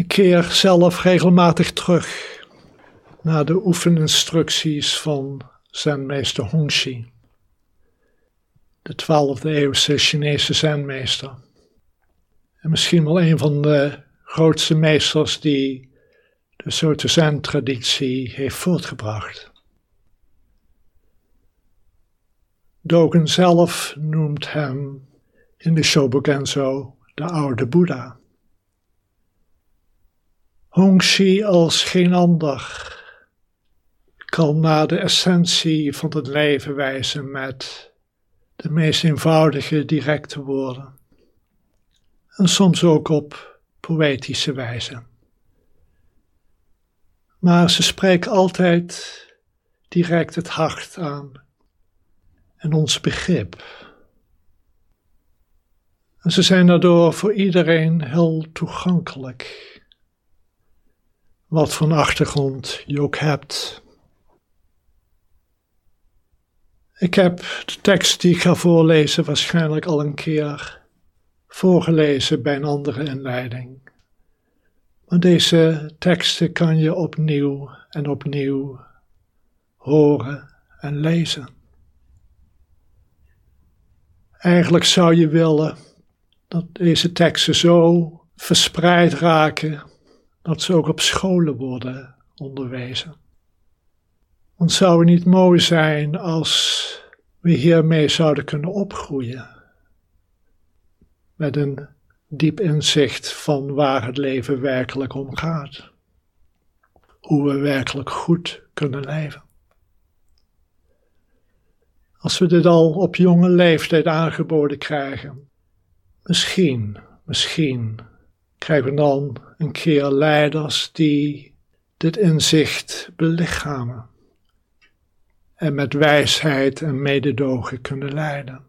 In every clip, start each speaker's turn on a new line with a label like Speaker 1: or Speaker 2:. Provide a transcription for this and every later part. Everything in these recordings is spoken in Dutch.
Speaker 1: Ik keer zelf regelmatig terug naar de oefeninstructies van zenmeester Hongxi, de 12e eeuwse Chinese zenmeester. En misschien wel een van de grootste meesters die de soort zen-traditie heeft voortgebracht. Dogen zelf noemt hem in de Shobogenzo de oude Boeddha. Hongxi als geen ander kan naar de essentie van het leven wijzen met de meest eenvoudige, directe woorden. En soms ook op poëtische wijze. Maar ze spreken altijd direct het hart aan en ons begrip. En ze zijn daardoor voor iedereen heel toegankelijk. Wat voor achtergrond je ook hebt. Ik heb de tekst die ik ga voorlezen waarschijnlijk al een keer voorgelezen bij een andere inleiding. Maar deze teksten kan je opnieuw en opnieuw horen en lezen. Eigenlijk zou je willen dat deze teksten zo verspreid raken dat ze ook op scholen worden onderwezen. Want zou het niet mooi zijn als we hiermee zouden kunnen opgroeien? Met een diep inzicht van waar het leven werkelijk om gaat. Hoe we werkelijk goed kunnen leven. Als we dit al op jonge leeftijd aangeboden krijgen, misschien, misschien krijgen dan een keer leiders die dit inzicht belichamen en met wijsheid en mededogen kunnen leiden.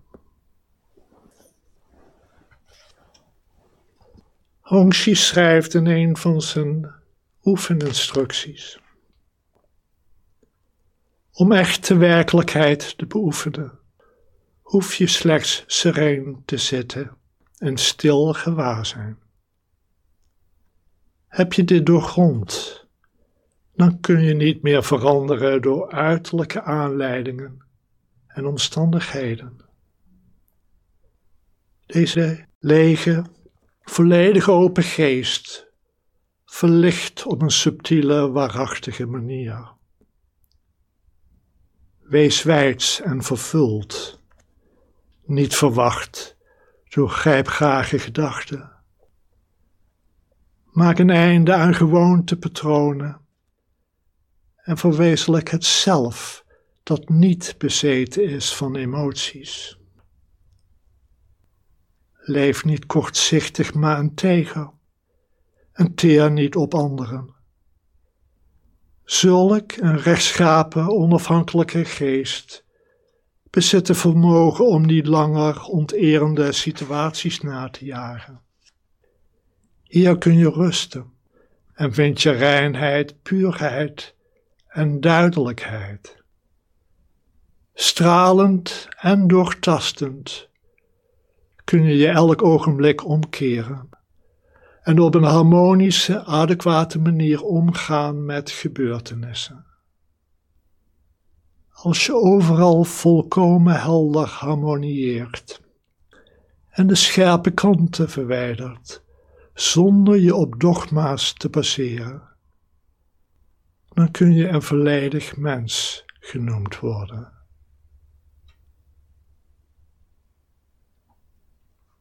Speaker 1: Hongxi schrijft in een van zijn oefeninstructies. Om echte werkelijkheid te beoefenen, hoef je slechts sereen te zitten en stil gewaar zijn. Heb je dit doorgrond, dan kun je niet meer veranderen door uiterlijke aanleidingen en omstandigheden. Deze lege, volledig open geest verlicht op een subtiele, waarachtige manier. Wees wijds en vervuld, niet verwacht door grijpgrage gedachten. Maak een einde aan gewoontepatronen en verwezenlijk het zelf dat niet bezeten is van emoties. Leef niet kortzichtig, maar een tegen en teer niet op anderen. Zulk een rechtschapen, onafhankelijke geest bezit de vermogen om niet langer onterende situaties na te jagen. Hier kun je rusten en vind je reinheid, puurheid en duidelijkheid. Stralend en doortastend kun je je elk ogenblik omkeren en op een harmonische, adequate manier omgaan met gebeurtenissen. Als je overal volkomen helder harmonieert en de scherpe kanten verwijdert, zonder je op dogma's te baseren, dan kun je een volledig mens genoemd worden.